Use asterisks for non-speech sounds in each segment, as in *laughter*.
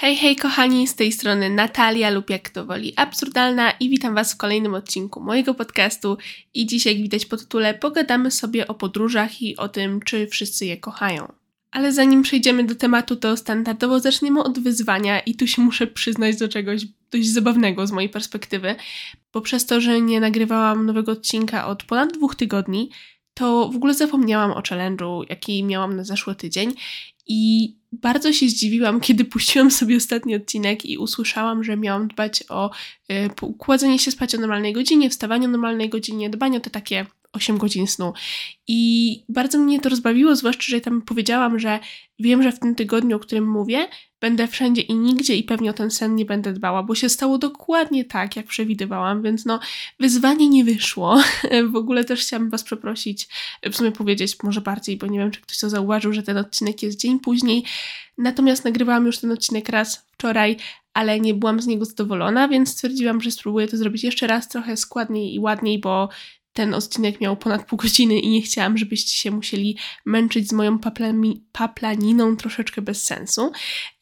Hej, hej kochani, z tej strony Natalia lub jak to woli absurdalna i witam Was w kolejnym odcinku mojego podcastu i dzisiaj jak widać po tytule pogadamy sobie o podróżach i o tym, czy wszyscy je kochają. Ale zanim przejdziemy do tematu, to standardowo zaczniemy od wyzwania i tu się muszę przyznać do czegoś dość zabawnego z mojej perspektywy, bo przez to, że nie nagrywałam nowego odcinka od ponad dwóch tygodni, to w ogóle zapomniałam o challenge'u, jaki miałam na zeszły tydzień i bardzo się zdziwiłam, kiedy puściłam sobie ostatni odcinek i usłyszałam, że miałam dbać o y, kładzenie się spać o normalnej godzinie, wstawanie o normalnej godzinie, dbanie o te takie 8 godzin snu. I bardzo mnie to rozbawiło, zwłaszcza, że tam powiedziałam, że wiem, że w tym tygodniu, o którym mówię, będę wszędzie i nigdzie i pewnie o ten sen nie będę dbała, bo się stało dokładnie tak, jak przewidywałam, więc no, wyzwanie nie wyszło. *laughs* w ogóle też chciałam Was przeprosić, w sumie powiedzieć może bardziej, bo nie wiem, czy ktoś to zauważył, że ten odcinek jest dzień później. Natomiast nagrywałam już ten odcinek raz wczoraj, ale nie byłam z niego zadowolona, więc stwierdziłam, że spróbuję to zrobić jeszcze raz trochę składniej i ładniej, bo ten odcinek miał ponad pół godziny i nie chciałam, żebyście się musieli męczyć z moją paplami, paplaniną troszeczkę bez sensu.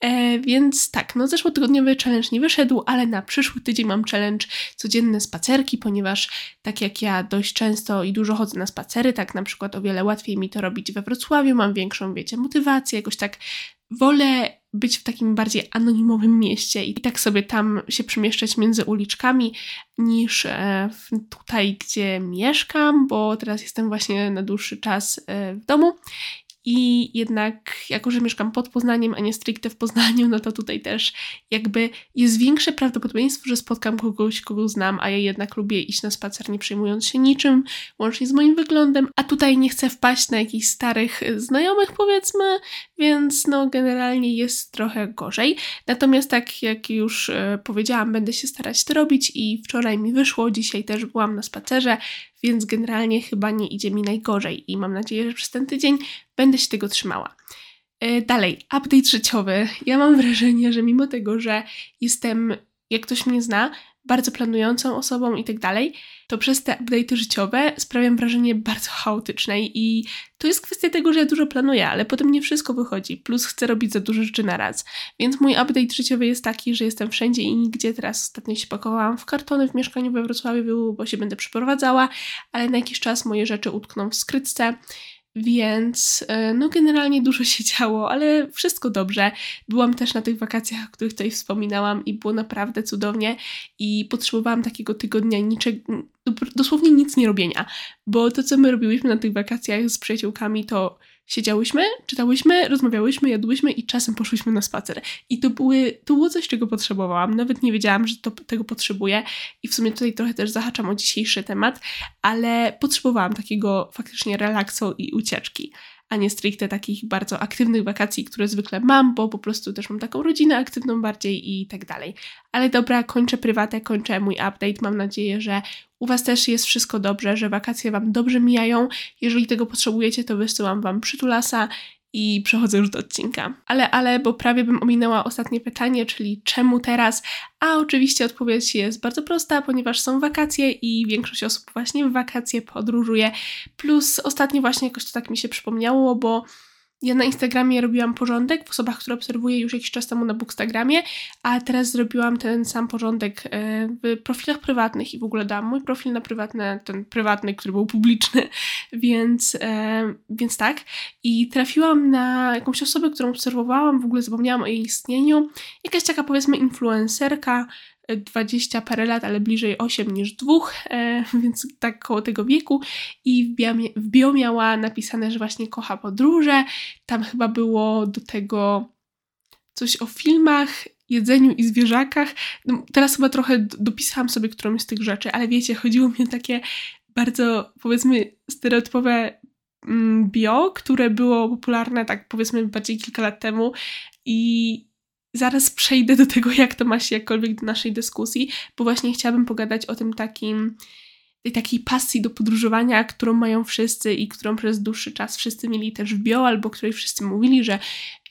E, więc tak, no zeszłotygodniowy challenge nie wyszedł, ale na przyszły tydzień mam challenge codzienne spacerki, ponieważ tak jak ja dość często i dużo chodzę na spacery, tak na przykład o wiele łatwiej mi to robić we Wrocławiu, mam większą, wiecie, motywację, jakoś tak wolę być w takim bardziej anonimowym mieście i tak sobie tam się przemieszczać między uliczkami niż e, tutaj, gdzie mieszkam, bo teraz jestem właśnie na dłuższy czas e, w domu i jednak, jako że mieszkam pod Poznaniem, a nie stricte w Poznaniu, no to tutaj też jakby jest większe prawdopodobieństwo, że spotkam kogoś, kogo znam, a ja jednak lubię iść na spacer, nie przejmując się niczym, łącznie z moim wyglądem, a tutaj nie chcę wpaść na jakichś starych znajomych, powiedzmy, więc no generalnie jest trochę gorzej. Natomiast tak jak już e, powiedziałam, będę się starać to robić i wczoraj mi wyszło, dzisiaj też byłam na spacerze, więc generalnie chyba nie idzie mi najgorzej i mam nadzieję, że przez ten tydzień będę się tego trzymała. E, dalej, update życiowy. Ja mam wrażenie, że mimo tego, że jestem, jak ktoś mnie zna, bardzo planującą osobą i tak dalej, to przez te update'y życiowe sprawiam wrażenie bardzo chaotycznej i to jest kwestia tego, że ja dużo planuję, ale potem nie wszystko wychodzi, plus chcę robić za dużo rzeczy na raz. Więc mój update życiowy jest taki, że jestem wszędzie i nigdzie. Teraz ostatnio się pakowałam w kartony w mieszkaniu we Wrocławiu, bo się będę przeprowadzała, ale na jakiś czas moje rzeczy utkną w skrytce więc e, no generalnie dużo się działo, ale wszystko dobrze. Byłam też na tych wakacjach, o których tutaj wspominałam i było naprawdę cudownie i potrzebowałam takiego tygodnia niczego, dosłownie nic nie robienia, bo to co my robiłyśmy na tych wakacjach z przyjaciółkami to siedziałyśmy, czytałyśmy, rozmawiałyśmy, jadłyśmy i czasem poszłyśmy na spacer. I to, były, to było coś, czego potrzebowałam. Nawet nie wiedziałam, że to, tego potrzebuję i w sumie tutaj trochę też zahaczam o dzisiejszy temat, ale potrzebowałam takiego faktycznie relaksu i ucieczki a nie stricte takich bardzo aktywnych wakacji, które zwykle mam, bo po prostu też mam taką rodzinę aktywną bardziej i tak dalej. Ale dobra, kończę prywatę, kończę mój update. Mam nadzieję, że u Was też jest wszystko dobrze, że wakacje Wam dobrze mijają. Jeżeli tego potrzebujecie, to wysyłam Wam przytulasa i przechodzę już do odcinka. Ale, ale, bo prawie bym ominęła ostatnie pytanie, czyli czemu teraz? A oczywiście odpowiedź jest bardzo prosta, ponieważ są wakacje i większość osób właśnie w wakacje podróżuje. Plus ostatnio właśnie jakoś to tak mi się przypomniało, bo ja na Instagramie robiłam porządek w osobach, które obserwuję już jakiś czas temu na Bookstagramie, a teraz zrobiłam ten sam porządek e, w profilach prywatnych i w ogóle dałam mój profil na prywatny, ten prywatny, który był publiczny, *laughs* więc, e, więc tak. I trafiłam na jakąś osobę, którą obserwowałam, w ogóle zapomniałam o jej istnieniu. Jakaś taka powiedzmy influencerka, 20 parę lat, ale bliżej 8 niż 2, e, *laughs* więc tak koło tego wieku. I w bio, w bio miała napisane, że właśnie kocha podróże. Tam chyba było do tego coś o filmach, jedzeniu i zwierzakach. No, teraz chyba trochę dopisałam sobie którąś z tych rzeczy, ale wiecie, chodziło mi o takie bardzo, powiedzmy, stereotypowe mm, bio, które było popularne tak powiedzmy bardziej kilka lat temu i zaraz przejdę do tego, jak to ma się jakkolwiek do naszej dyskusji, bo właśnie chciałabym pogadać o tym takim, tej takiej pasji do podróżowania, którą mają wszyscy i którą przez dłuższy czas wszyscy mieli też w bio, albo której wszyscy mówili, że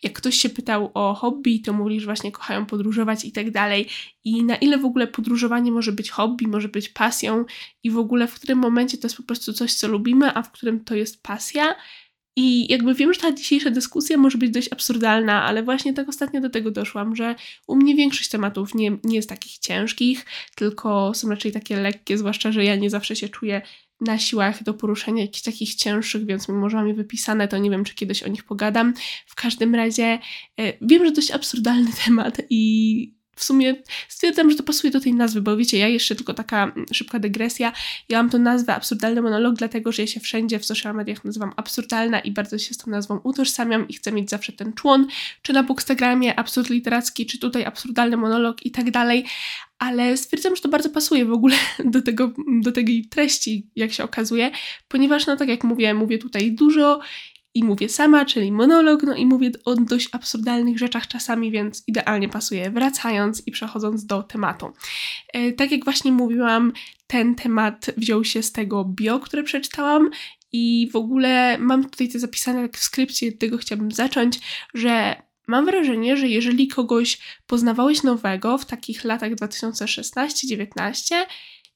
jak ktoś się pytał o hobby, to mówili, że właśnie kochają podróżować i tak dalej. I na ile w ogóle podróżowanie może być hobby, może być pasją i w ogóle w którym momencie to jest po prostu coś, co lubimy, a w którym to jest pasja. I jakby wiem, że ta dzisiejsza dyskusja może być dość absurdalna, ale właśnie tak ostatnio do tego doszłam, że u mnie większość tematów nie, nie jest takich ciężkich, tylko są raczej takie lekkie, zwłaszcza, że ja nie zawsze się czuję na siłach do poruszenia jakichś takich cięższych, więc mimo, że mam je wypisane, to nie wiem, czy kiedyś o nich pogadam. W każdym razie e, wiem, że dość absurdalny *laughs* temat i w sumie stwierdzam, że to pasuje do tej nazwy, bo wiecie, ja jeszcze tylko taka mm, szybka dygresja. Ja mam tą nazwę absurdalny monolog, dlatego że ja się wszędzie w social mediach nazywam absurdalna i bardzo się z tą nazwą utożsamiam i chcę mieć zawsze ten człon, czy na Bookstagramie absurd literacki, czy tutaj absurdalny monolog i tak dalej. Ale stwierdzam, że to bardzo pasuje w ogóle *laughs* do, tego, do tej treści, jak się okazuje, ponieważ, no tak jak mówię, mówię tutaj dużo i mówię sama, czyli monolog, no i mówię o dość absurdalnych rzeczach czasami, więc idealnie pasuje. Wracając i przechodząc do tematu. E, tak jak właśnie mówiłam, ten temat wziął się z tego bio, które przeczytałam i w ogóle mam tutaj to zapisane w skrypcie, od tego chciałabym zacząć, że mam wrażenie, że jeżeli kogoś poznawałeś nowego w takich latach 2016-19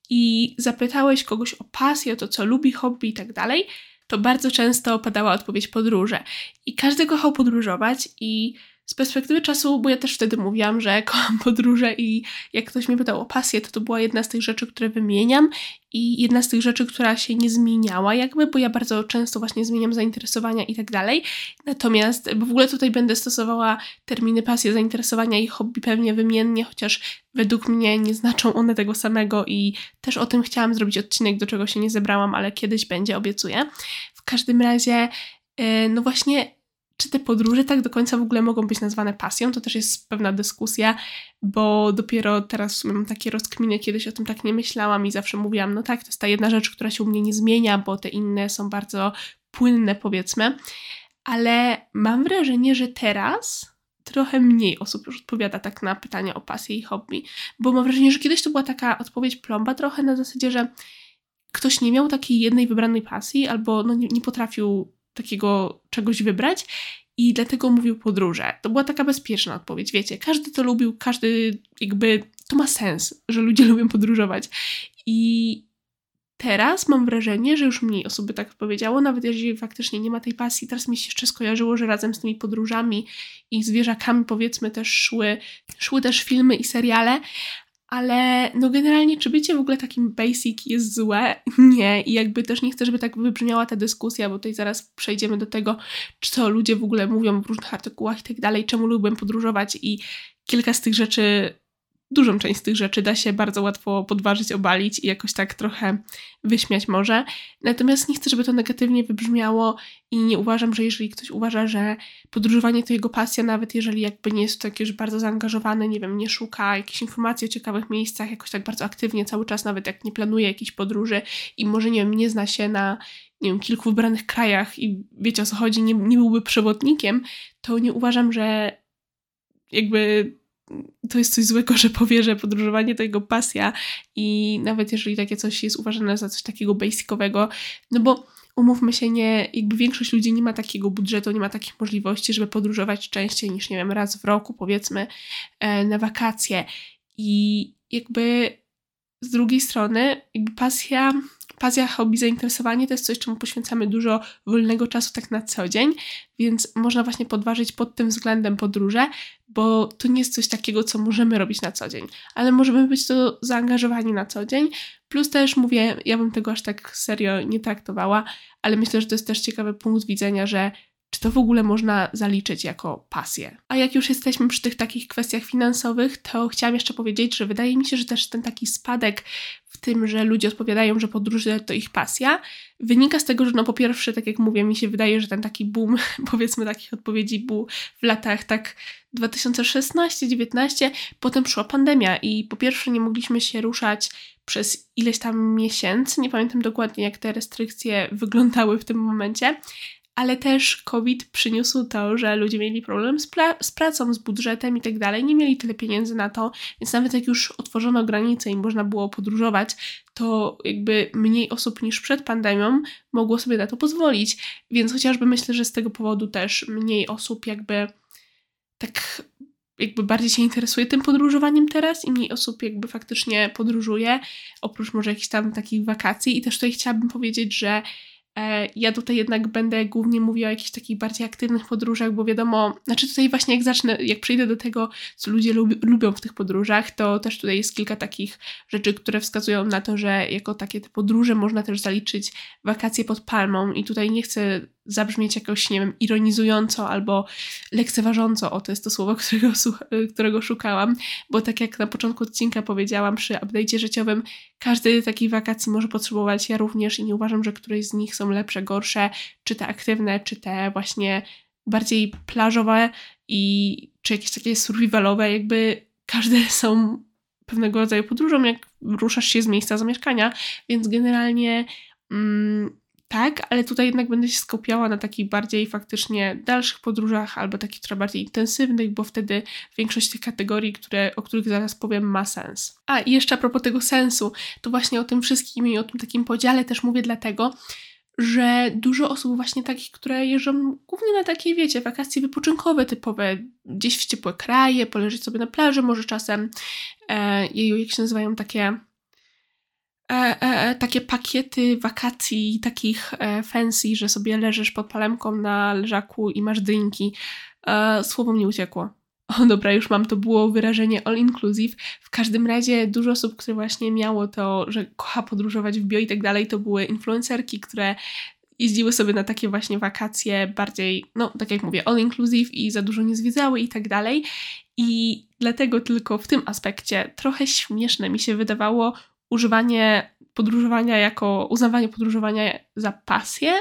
i zapytałeś kogoś o pasję, o to, co lubi, hobby i tak dalej, to bardzo często padała odpowiedź podróże. I każdy kochał podróżować i z perspektywy czasu, bo ja też wtedy mówiłam, że kocham podróże i jak ktoś mnie pytał o pasję, to to była jedna z tych rzeczy, które wymieniam i jedna z tych rzeczy, która się nie zmieniała jakby, bo ja bardzo często właśnie zmieniam zainteresowania i tak dalej. Natomiast, bo w ogóle tutaj będę stosowała terminy pasje, zainteresowania i hobby pewnie wymiennie, chociaż według mnie nie znaczą one tego samego i też o tym chciałam zrobić odcinek, do czego się nie zebrałam, ale kiedyś będzie, obiecuję. W każdym razie, e, no właśnie czy te podróże tak do końca w ogóle mogą być nazwane pasją? To też jest pewna dyskusja, bo dopiero teraz mam takie rozkminy, kiedyś o tym tak nie myślałam i zawsze mówiłam, no tak, to jest ta jedna rzecz, która się u mnie nie zmienia, bo te inne są bardzo płynne, powiedzmy. Ale mam wrażenie, że teraz trochę mniej osób już odpowiada tak na pytania o pasję i hobby, bo mam wrażenie, że kiedyś to była taka odpowiedź plomba trochę na zasadzie, że ktoś nie miał takiej jednej wybranej pasji albo no, nie, nie potrafił takiego czegoś wybrać i dlatego mówił podróże. To była taka bezpieczna odpowiedź, wiecie, każdy to lubił, każdy jakby, to ma sens, że ludzie *laughs* lubią podróżować i teraz mam wrażenie, że już mniej osób by tak powiedziało, nawet jeżeli faktycznie nie ma tej pasji. Teraz mi się jeszcze skojarzyło, że razem z tymi podróżami i zwierzakami powiedzmy też szły, szły też filmy i seriale, ale no generalnie, czy bycie w ogóle takim basic jest złe? *laughs* Nie. I jakby też nie chcę, żeby tak wybrzmiała ta dyskusja, bo tutaj zaraz przejdziemy do tego, co ludzie w ogóle mówią w różnych artykułach i tak dalej, czemu lubię podróżować i kilka z tych rzeczy dużą część z tych rzeczy da się bardzo łatwo podważyć, obalić i jakoś tak trochę wyśmiać może. Natomiast nie chcę, żeby to negatywnie wybrzmiało i nie uważam, że jeżeli ktoś uważa, że podróżowanie to jego pasja, nawet jeżeli jakby nie jest taki już bardzo zaangażowany, nie wiem, nie szuka jakichś informacji o ciekawych miejscach, jakoś tak bardzo aktywnie cały czas, nawet jak nie planuje jakiejś podróży i może, nie wiem, nie zna się na nie wiem, kilku wybranych krajach i wiecie o co chodzi, nie, nie byłby przewodnikiem, to nie uważam, że jakby to jest coś złego, że powie, że podróżowanie to jego pasja i nawet jeżeli takie coś jest uważane za coś takiego basicowego, no bo umówmy się, nie, jakby większość ludzi nie ma takiego budżetu, nie ma takich możliwości, żeby podróżować częściej niż, nie wiem, raz w roku, powiedzmy, e, na wakacje. I jakby z drugiej strony, jakby pasja pasja, hobby, zainteresowanie to jest coś, czemu poświęcamy dużo wolnego czasu tak na co dzień, więc można właśnie podważyć pod tym względem podróże, bo to nie jest coś takiego, co możemy robić na co dzień, ale możemy być to zaangażowani na co dzień. Plus też mówię, ja bym tego aż tak serio nie traktowała, ale myślę, że to jest też ciekawy punkt widzenia, że czy to w ogóle można zaliczyć jako pasję. A jak już jesteśmy przy tych takich kwestiach finansowych, to chciałam jeszcze powiedzieć, że wydaje mi się, że też ten taki spadek w tym, że ludzie odpowiadają, że podróże to ich pasja, wynika z tego, że no po pierwsze, tak jak mówię, mi się wydaje, że ten taki boom, *laughs* powiedzmy takich odpowiedzi był w latach tak 2016-19, potem przyszła pandemia i po pierwsze nie mogliśmy się ruszać przez ileś tam miesięcy, nie pamiętam dokładnie jak te restrykcje wyglądały w tym momencie, ale też COVID przyniósł to, że ludzie mieli problem z, z pracą, z budżetem i tak dalej, nie mieli tyle pieniędzy na to, więc nawet jak już otworzono granice i można było podróżować, to jakby mniej osób niż przed pandemią mogło sobie na to pozwolić. Więc chociażby myślę, że z tego powodu też mniej osób jakby tak jakby bardziej się interesuje tym podróżowaniem teraz i mniej osób jakby faktycznie podróżuje, oprócz może jakichś tam takich wakacji. I też tutaj chciałabym powiedzieć, że ja tutaj jednak będę głównie mówiła o jakichś takich bardziej aktywnych podróżach, bo wiadomo, znaczy tutaj właśnie jak zacznę, jak przejdę do tego, co ludzie lubi, lubią w tych podróżach, to też tutaj jest kilka takich rzeczy, które wskazują na to, że jako takie te podróże można też zaliczyć wakacje pod palmą i tutaj nie chcę zabrzmieć jakoś, nie wiem, ironizująco albo lekceważąco, o to jest to słowo, *laughs* którego, którego szukałam, bo tak jak na początku odcinka powiedziałam, przy update'cie życiowym każdy takiej wakacji może potrzebować, ja również i nie uważam, że któreś z nich są lepsze, gorsze, czy te aktywne, czy te właśnie bardziej plażowe i czy jakieś takie survivalowe, jakby każde *laughs* są pewnego rodzaju podróżą, jak ruszasz się z miejsca zamieszkania, więc generalnie mm, tak, ale tutaj jednak będę się skupiała na takich bardziej faktycznie dalszych podróżach albo takich trochę bardziej intensywnych, bo wtedy większość tych kategorii, które, o których zaraz powiem, ma sens. A i jeszcze a propos tego sensu, to właśnie o tym wszystkim i o tym takim podziale też mówię dlatego, że dużo osób właśnie takich, które jeżdżą głównie na takie, wiecie, wakacje wypoczynkowe typowe, gdzieś w ciepłe kraje, poleżeć sobie na plaży, może czasem, e, jak się nazywają takie takie pakiety wakacji, takich e, fancy, że sobie leżysz pod palemką na leżaku i masz drinki. E, słowo mnie uciekło. O dobra, już mam, to było wyrażenie all inclusive. W każdym razie dużo osób, które właśnie miało to, że kocha podróżować w bio i tak dalej, to były influencerki, które jeździły sobie na takie właśnie wakacje bardziej, no tak jak mówię, all inclusive i za dużo nie zwiedzały i tak dalej. I dlatego tylko w tym aspekcie trochę śmieszne mi się wydawało używanie podróżowania jako, uznawanie podróżowania za pasję,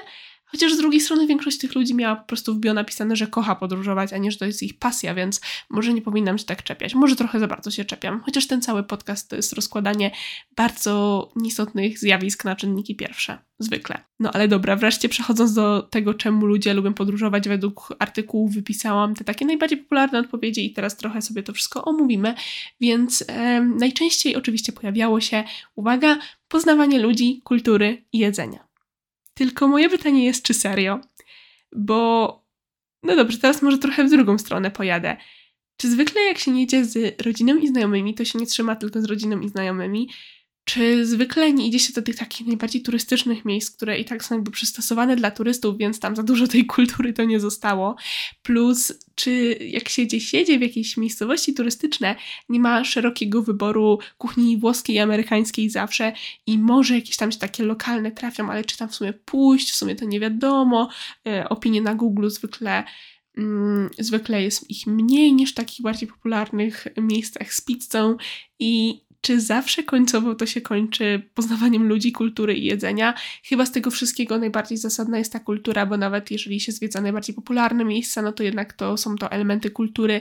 Chociaż z drugiej strony większość tych ludzi miała po prostu w bio napisane, że kocha podróżować, a nie, że to jest ich pasja, więc może nie powinnam się tak czepiać. Może trochę za bardzo się czepiam. Chociaż ten cały podcast to jest rozkładanie bardzo nieistotnych zjawisk na czynniki pierwsze. Zwykle. No ale dobra, wreszcie przechodząc do tego, czemu ludzie lubią podróżować, według artykułów wypisałam te takie najbardziej popularne odpowiedzi i teraz trochę sobie to wszystko omówimy. Więc e, najczęściej oczywiście pojawiało się, uwaga, poznawanie ludzi, kultury i jedzenia. Tylko moje pytanie jest, czy serio? Bo, no dobrze, teraz może trochę w drugą stronę pojadę. Czy zwykle jak się jedzie z rodziną i znajomymi, to się nie trzyma tylko z rodziną i znajomymi? Czy zwykle nie idzie się do tych takich najbardziej turystycznych miejsc, które i tak są jakby przystosowane dla turystów, więc tam za dużo tej *laughs* kultury to nie zostało? Plus, czy jak się gdzieś jedzie w jakiejś miejscowości turystyczne, nie ma szerokiego wyboru kuchni włoskiej i amerykańskiej zawsze i może jakieś tam się takie lokalne trafią, ale czy tam w sumie pójść, w sumie to nie wiadomo. E, opinie na Google zwykle mm, zwykle jest ich mniej niż w takich bardziej popularnych miejscach z pizzą i czy zawsze końcowo to się kończy poznawaniem ludzi, kultury i jedzenia? Chyba z tego wszystkiego najbardziej zasadna jest ta kultura, bo nawet jeżeli się zwiedza najbardziej popularne miejsca, no to jednak to są to elementy kultury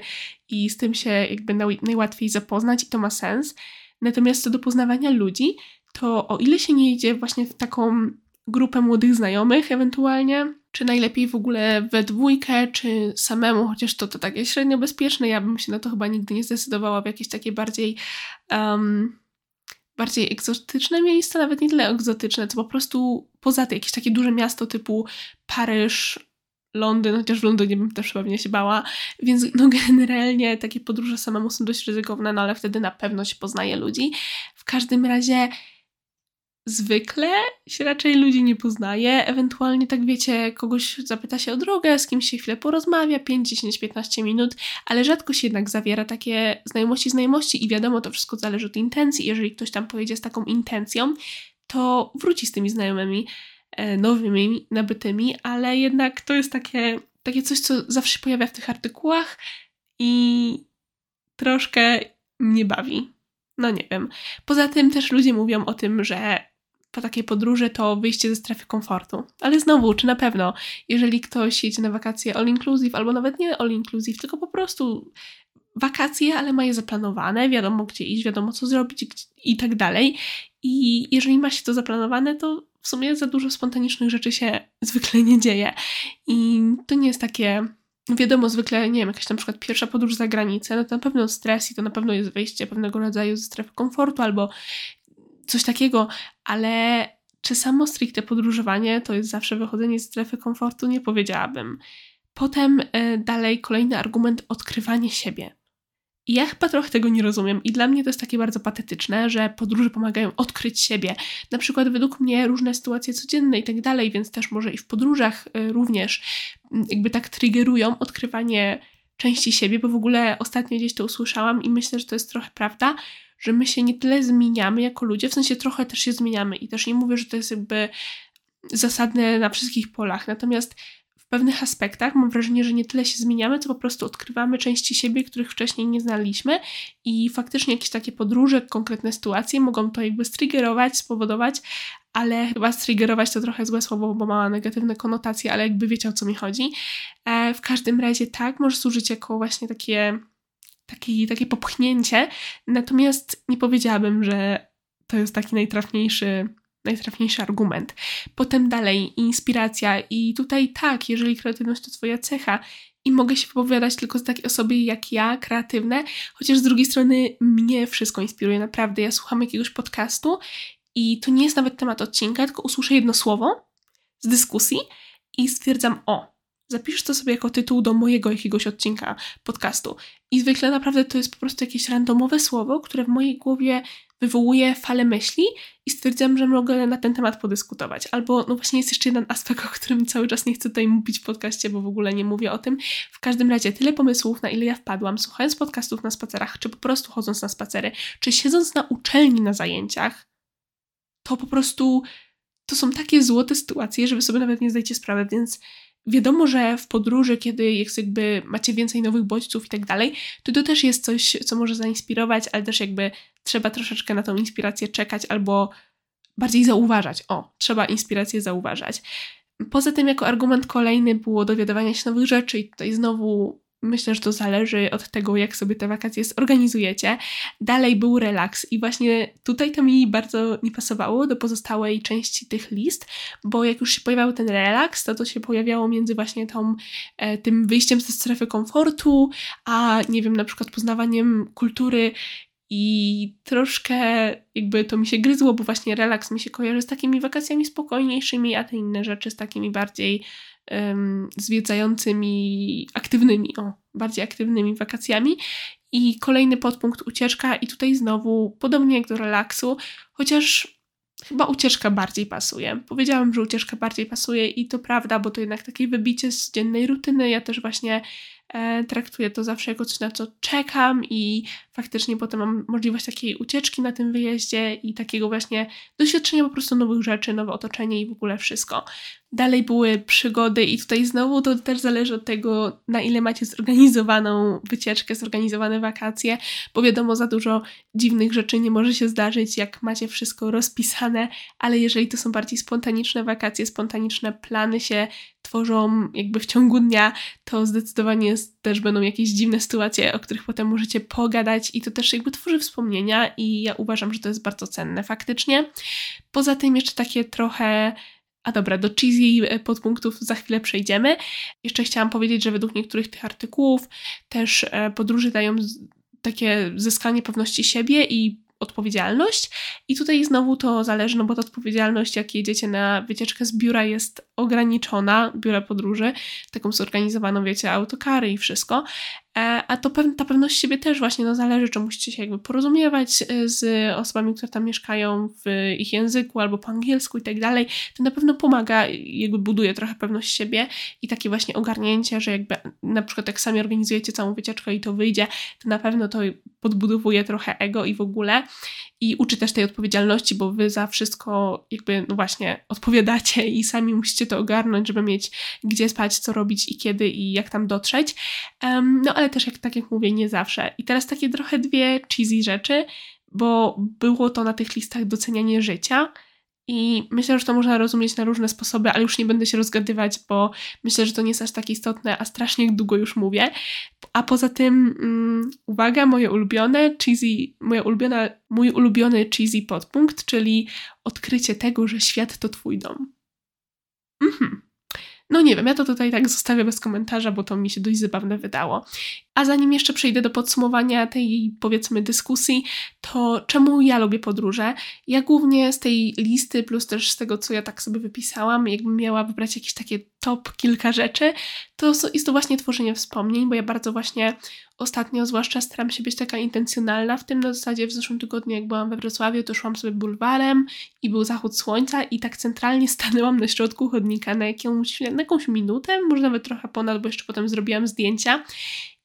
i z tym się jakby najłatwiej zapoznać i to ma sens. Natomiast co do poznawania ludzi, to o ile się nie idzie właśnie w taką grupę młodych znajomych ewentualnie, czy najlepiej w ogóle we dwójkę, czy samemu, chociaż to, to takie średnio bezpieczne. Ja bym się na to chyba nigdy nie zdecydowała w jakieś takie bardziej um, bardziej egzotyczne miejsca, nawet nie tyle egzotyczne, co po prostu poza tym jakieś takie duże miasto typu Paryż, Londyn, chociaż w Londynie bym też pewnie się bała, więc no *laughs* generalnie takie podróże samemu są dość ryzykowne, no ale wtedy na pewno się poznaje ludzi. W każdym razie zwykle się raczej ludzi nie poznaje. Ewentualnie, tak wiecie, kogoś zapyta się o drogę, z kimś się chwilę porozmawia, 5, 10, 15 minut, ale rzadko się jednak zawiera takie znajomości, znajomości i wiadomo, to wszystko zależy od intencji. Jeżeli ktoś tam pojedzie z taką intencją, to wróci z tymi znajomymi e, nowymi, nabytymi, ale jednak to jest takie, takie coś, co zawsze się pojawia w tych artykułach i troszkę mnie bawi. No nie wiem. Poza tym też ludzie mówią o tym, że po takiej podróży to wyjście ze strefy komfortu. Ale znowu, czy na pewno, jeżeli ktoś jedzie na wakacje all inclusive, albo nawet nie all inclusive, tylko po prostu wakacje, ale ma je zaplanowane, wiadomo gdzie iść, wiadomo co zrobić i tak dalej. I jeżeli ma się to zaplanowane, to w sumie za dużo spontanicznych rzeczy się *laughs* zwykle nie dzieje. I to nie jest takie wiadomo, zwykle, nie wiem, jakaś na przykład pierwsza podróż za granicę, no to na pewno stres i to na pewno jest wyjście pewnego rodzaju ze strefy komfortu albo coś takiego, ale czy samo stricte podróżowanie to jest zawsze wychodzenie z strefy komfortu? Nie powiedziałabym. Potem y, dalej kolejny argument odkrywanie siebie. Ja chyba trochę tego nie rozumiem i dla mnie to jest takie bardzo patetyczne, że podróże pomagają odkryć siebie. Na przykład według mnie różne sytuacje codzienne i tak dalej, więc też może i w podróżach y, również mm, jakby tak triggerują odkrywanie części siebie, bo w ogóle ostatnio gdzieś to usłyszałam i myślę, że to jest trochę prawda, że my się nie tyle zmieniamy jako ludzie, w sensie trochę też się zmieniamy i też nie mówię, że to jest jakby zasadne na wszystkich polach, natomiast w pewnych aspektach mam wrażenie, że nie tyle się zmieniamy, co po prostu odkrywamy części siebie, których wcześniej nie znaliśmy i faktycznie jakieś takie podróże, konkretne sytuacje mogą to jakby striggerować, spowodować, ale chyba striggerować to trochę złe słowo, bo ma negatywne konotacje, ale jakby wiecie o co mi chodzi. E, w każdym razie tak, może służyć jako właśnie takie, takie, takie popchnięcie, natomiast nie powiedziałabym, że to jest taki najtrafniejszy najtrafniejszy argument. Potem dalej, inspiracja i tutaj tak, jeżeli kreatywność to twoja cecha i mogę się wypowiadać tylko z takiej osoby jak ja, kreatywne, chociaż z drugiej strony mnie wszystko inspiruje, naprawdę. Ja słucham jakiegoś podcastu i to nie jest nawet temat odcinka, tylko usłyszę jedno słowo z dyskusji i stwierdzam, o, zapisz to sobie jako tytuł do mojego jakiegoś odcinka podcastu. I zwykle naprawdę to jest po prostu jakieś randomowe słowo, które w mojej głowie wywołuje falę myśli i stwierdzam, że mogę na ten temat podyskutować. Albo, no właśnie jest jeszcze jeden aspekt, *laughs* o którym cały czas nie chcę tutaj mówić w podcaście, bo w ogóle nie mówię o tym. W każdym razie tyle pomysłów, na ile ja wpadłam, słuchając podcastów na spacerach, czy po prostu chodząc na spacery, czy siedząc na uczelni na zajęciach, to po prostu to są takie złote sytuacje, że wy sobie nawet nie zdajecie sprawy, więc Wiadomo, że w podróży, kiedy jest jakby macie więcej nowych bodźców i tak dalej, to to też jest coś, co może zainspirować, ale też jakby trzeba troszeczkę na tą inspirację czekać albo bardziej zauważać. O, trzeba inspirację zauważać. Poza tym, jako argument kolejny było dowiadywanie się nowych rzeczy, i tutaj znowu Myślę, że to zależy od tego, jak sobie te wakacje zorganizujecie. Dalej był relaks, i właśnie tutaj to mi bardzo nie pasowało do pozostałej części tych list, bo jak już się pojawiał ten relaks, to to się pojawiało między właśnie tą, e, tym wyjściem ze strefy komfortu, a nie wiem, na przykład poznawaniem kultury i troszkę jakby to mi się gryzło, bo właśnie relaks mi się kojarzy z takimi wakacjami spokojniejszymi, a te inne rzeczy z takimi bardziej um, zwiedzającymi, aktywnymi, o, bardziej aktywnymi wakacjami. I kolejny podpunkt ucieczka, i tutaj znowu, podobnie jak do relaksu, chociaż chyba ucieczka bardziej pasuje. Powiedziałam, że ucieczka bardziej pasuje i to prawda, bo to jednak takie wybicie z dziennej rutyny. Ja też właśnie traktuję to zawsze jako coś, na co czekam i faktycznie potem mam możliwość takiej ucieczki na tym wyjeździe i takiego właśnie doświadczenia po prostu nowych rzeczy, nowe otoczenie i w ogóle wszystko. Dalej były przygody i tutaj znowu to też zależy od tego, na ile macie zorganizowaną wycieczkę, zorganizowane wakacje, bo wiadomo, za dużo dziwnych rzeczy nie może się zdarzyć, jak macie wszystko rozpisane, ale jeżeli to są bardziej spontaniczne wakacje, spontaniczne plany się tworzą jakby w ciągu dnia, to zdecydowanie też będą jakieś dziwne sytuacje, o których potem możecie pogadać i to też jakby tworzy wspomnienia i ja uważam, że to jest bardzo cenne faktycznie. Poza tym jeszcze takie trochę a dobra, do cheesy e, podpunktów za chwilę przejdziemy. Jeszcze chciałam powiedzieć, że według niektórych tych artykułów też e, podróże dają takie zyskanie pewności siebie i odpowiedzialność. I tutaj znowu to zależy, no bo ta odpowiedzialność, jak jedziecie na wycieczkę z biura, jest ograniczona, biura podróży, taką zorganizowaną, wiecie, autokary i wszystko. E, a to ta pewność siebie też właśnie no, zależy, czy musicie się jakby porozumiewać e, z osobami, które tam mieszkają w ich języku albo po angielsku i tak dalej. To na pewno pomaga, jakby buduje trochę pewność siebie i takie właśnie ogarnięcie, że jakby na przykład jak sami organizujecie całą wycieczkę i to wyjdzie, to na pewno to podbudowuje trochę ego i w ogóle i uczy też tej odpowiedzialności, bo wy za wszystko jakby, no właśnie, odpowiadacie i sami musicie to ogarnąć, żeby mieć gdzie spać, co robić i kiedy i jak tam dotrzeć. Um, no ale też, jak, tak jak mówię, nie zawsze. I teraz takie trochę dwie cheesy rzeczy, bo było to na tych listach docenianie życia, i myślę, że to można rozumieć na różne sposoby, ale już nie będę się rozgadywać, bo myślę, że to nie jest aż tak istotne, a strasznie długo już mówię. A poza tym, um, uwaga, moje ulubione cheesy, moja ulubiona, mój ulubiony cheesy podpunkt, czyli odkrycie tego, że świat to twój dom. Mhm. No nie wiem, ja to tutaj tak zostawię bez komentarza, bo to mi się dość zabawne wydało. A zanim jeszcze przejdę do podsumowania tej, powiedzmy, dyskusji, to czemu ja lubię podróże? Ja głównie z tej listy, plus też z tego, co ja tak sobie wypisałam, jakbym miała wybrać jakieś takie top kilka rzeczy, to jest to właśnie tworzenie wspomnień, bo ja bardzo właśnie ostatnio zwłaszcza staram się być taka intencjonalna w tym. Na zasadzie w zeszłym tygodniu, jak byłam we Wrocławiu, to szłam sobie bulwarem i był zachód słońca i tak centralnie *laughs* stanęłam na środku chodnika na jakąś, na jakąś minutę, może nawet trochę ponad, bo jeszcze potem zrobiłam zdjęcia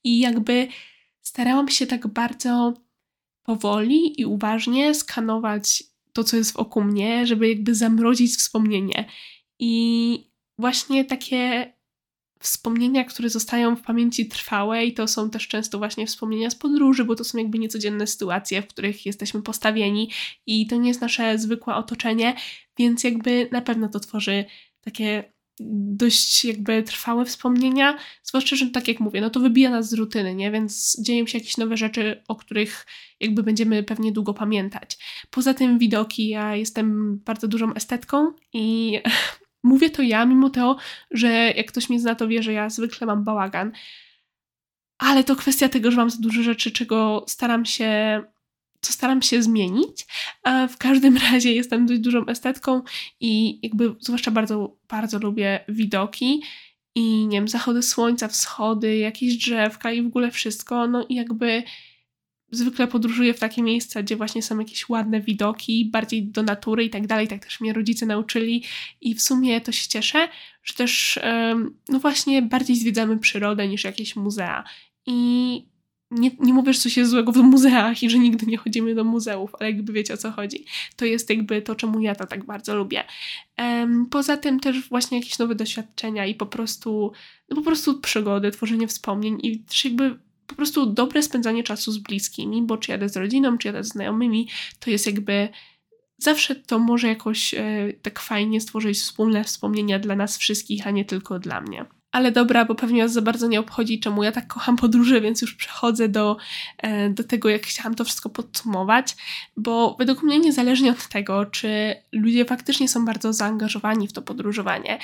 i jakby starałam się tak bardzo powoli i uważnie skanować to, co jest wokół mnie, żeby jakby zamrozić wspomnienie. I właśnie takie wspomnienia, które zostają w pamięci trwałe i to są też często właśnie wspomnienia z podróży, bo to są jakby niecodzienne sytuacje, w których jesteśmy postawieni i to nie jest nasze zwykłe otoczenie, więc jakby na pewno to tworzy takie dość jakby trwałe wspomnienia, zwłaszcza, że tak jak mówię, no to wybija nas z rutyny, nie? Więc dzieją się jakieś nowe rzeczy, o których jakby będziemy pewnie długo pamiętać. Poza tym widoki, ja jestem bardzo dużą estetką i *laughs* mówię to ja, mimo to, że jak ktoś mnie zna, to wie, że ja zwykle mam bałagan. Ale to kwestia tego, że mam za dużo rzeczy, czego staram się co staram się zmienić. A w każdym *laughs* razie jestem dość dużą estetką i jakby zwłaszcza bardzo, bardzo lubię widoki i nie wiem, zachody słońca, wschody, jakieś drzewka i w ogóle wszystko. No i jakby zwykle podróżuję w takie miejsca, gdzie właśnie są jakieś ładne widoki, bardziej do natury i tak dalej. Tak też mnie rodzice nauczyli i w sumie to się cieszę, że też no właśnie bardziej zwiedzamy przyrodę niż jakieś muzea. I nie, nie mówię, że coś jest złego w muzeach i że nigdy nie chodzimy do muzeów, ale jakby wiecie o co chodzi. To jest jakby to, czemu ja to tak bardzo lubię. Um, poza tym też właśnie jakieś nowe doświadczenia i po prostu, no po prostu przygody, tworzenie wspomnień i też jakby po prostu dobre spędzanie czasu z bliskimi, bo czy jadę z rodziną, czy jadę z znajomymi, to jest jakby zawsze to może jakoś e, tak fajnie stworzyć wspólne wspomnienia dla nas wszystkich, a nie tylko dla mnie. Ale dobra, bo pewnie was za bardzo nie obchodzi, czemu ja tak kocham podróże, więc już przechodzę do, e, do tego, jak chciałam to wszystko podsumować, bo według mnie niezależnie od tego, czy ludzie faktycznie są bardzo zaangażowani w to podróżowanie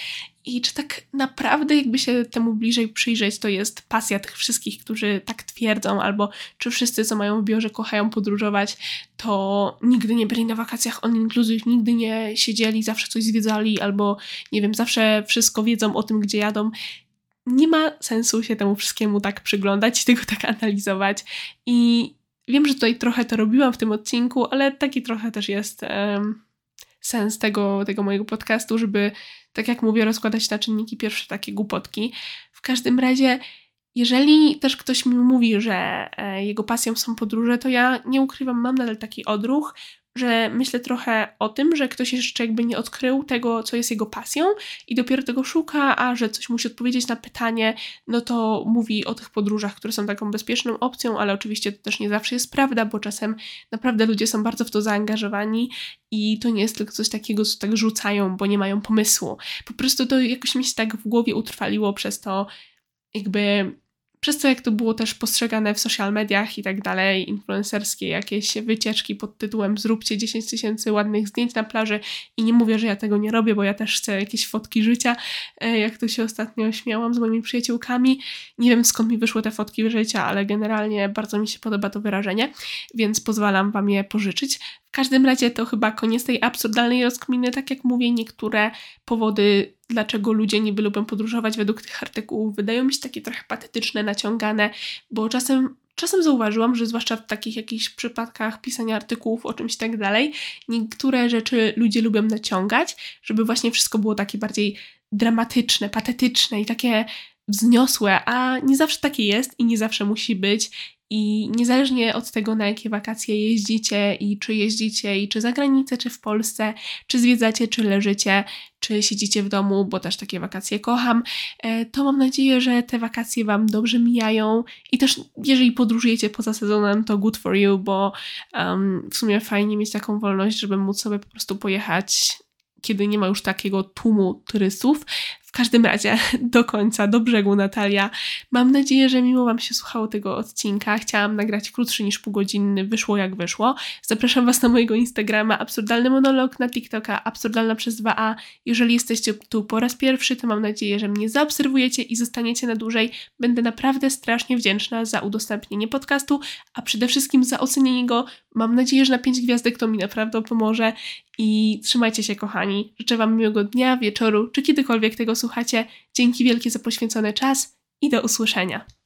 i czy tak naprawdę jakby się temu bliżej przyjrzeć, to jest pasja tych wszystkich, którzy tak twierdzą, albo czy wszyscy, co mają w biurze, kochają podróżować, to nigdy nie byli na wakacjach on inclusive, nigdy nie siedzieli, zawsze coś zwiedzali, albo nie wiem, zawsze wszystko wiedzą o tym, gdzie jadą. Nie ma sensu się temu wszystkiemu tak przyglądać i tego tak analizować. I wiem, że tutaj trochę to robiłam w tym odcinku, ale taki trochę też jest um, sens tego, tego mojego podcastu, żeby, tak jak mówię, rozkładać na czynniki pierwsze takie głupotki. W każdym razie jeżeli też ktoś mi mówi, że e, jego pasją są podróże, to ja nie ukrywam, mam nadal taki odruch, że myślę trochę o tym, że ktoś jeszcze jakby nie odkrył tego, co jest jego pasją i dopiero tego szuka, a że coś musi odpowiedzieć na pytanie, no to mówi o tych podróżach, które są taką bezpieczną opcją, ale oczywiście to też nie zawsze jest prawda, bo czasem naprawdę ludzie są bardzo w to zaangażowani i to nie jest tylko coś takiego, co tak rzucają, bo nie mają pomysłu. Po prostu to jakoś mi się tak w głowie utrwaliło przez to, jakby przez to, jak to było też postrzegane w social mediach i tak dalej, influencerskie jakieś wycieczki pod tytułem zróbcie 10 tysięcy ładnych zdjęć na plaży i nie mówię, że ja tego nie robię, bo ja też chcę jakieś fotki życia, e, jak to się ostatnio śmiałam z moimi przyjaciółkami. Nie wiem skąd mi wyszły te fotki życia, ale generalnie bardzo mi się podoba to wyrażenie, więc pozwalam wam je pożyczyć. Każdym razie to chyba koniec tej absurdalnej rozkminy, tak jak mówię, niektóre powody, dlaczego ludzie niby lubią podróżować według tych artykułów, wydają mi się takie trochę patetyczne, naciągane, bo czasem Czasem zauważyłam, że zwłaszcza w takich jakichś przypadkach pisania artykułów o czymś tak dalej, niektóre rzeczy ludzie lubią naciągać, żeby właśnie wszystko było takie bardziej dramatyczne, patetyczne i takie wzniosłe, a nie zawsze takie jest i nie zawsze musi być. I niezależnie od tego, na jakie wakacje jeździcie i czy jeździcie i czy za granicę, czy w Polsce, czy zwiedzacie, czy leżycie, czy siedzicie w domu, bo też takie wakacje kocham, e, to mam nadzieję, że te wakacje Wam dobrze mijają i też jeżeli podróżujecie poza sezonem, to good for you, bo um, w sumie fajnie mieć taką wolność, żeby móc sobie po prostu pojechać kiedy nie ma już takiego tłumu turystów. W każdym razie *laughs* do końca, do brzegu Natalia. Mam nadzieję, że mimo Wam się słuchało tego odcinka, chciałam nagrać krótszy niż półgodzinny, wyszło jak wyszło. Zapraszam Was na mojego Instagrama Absurdalny Monolog, na TikToka Absurdalna przez 2a. Jeżeli jesteście tu po raz pierwszy, to mam nadzieję, że mnie zaobserwujecie i zostaniecie na dłużej. Będę naprawdę strasznie wdzięczna za udostępnienie podcastu, a przede wszystkim za ocenienie go. Mam nadzieję, że na 5 gwiazdek to mi naprawdę pomoże i trzymajcie się, kochani. Życzę Wam miłego dnia, wieczoru, czy kiedykolwiek tego słuchacie. Dzięki wielkie za poświęcony czas i do usłyszenia.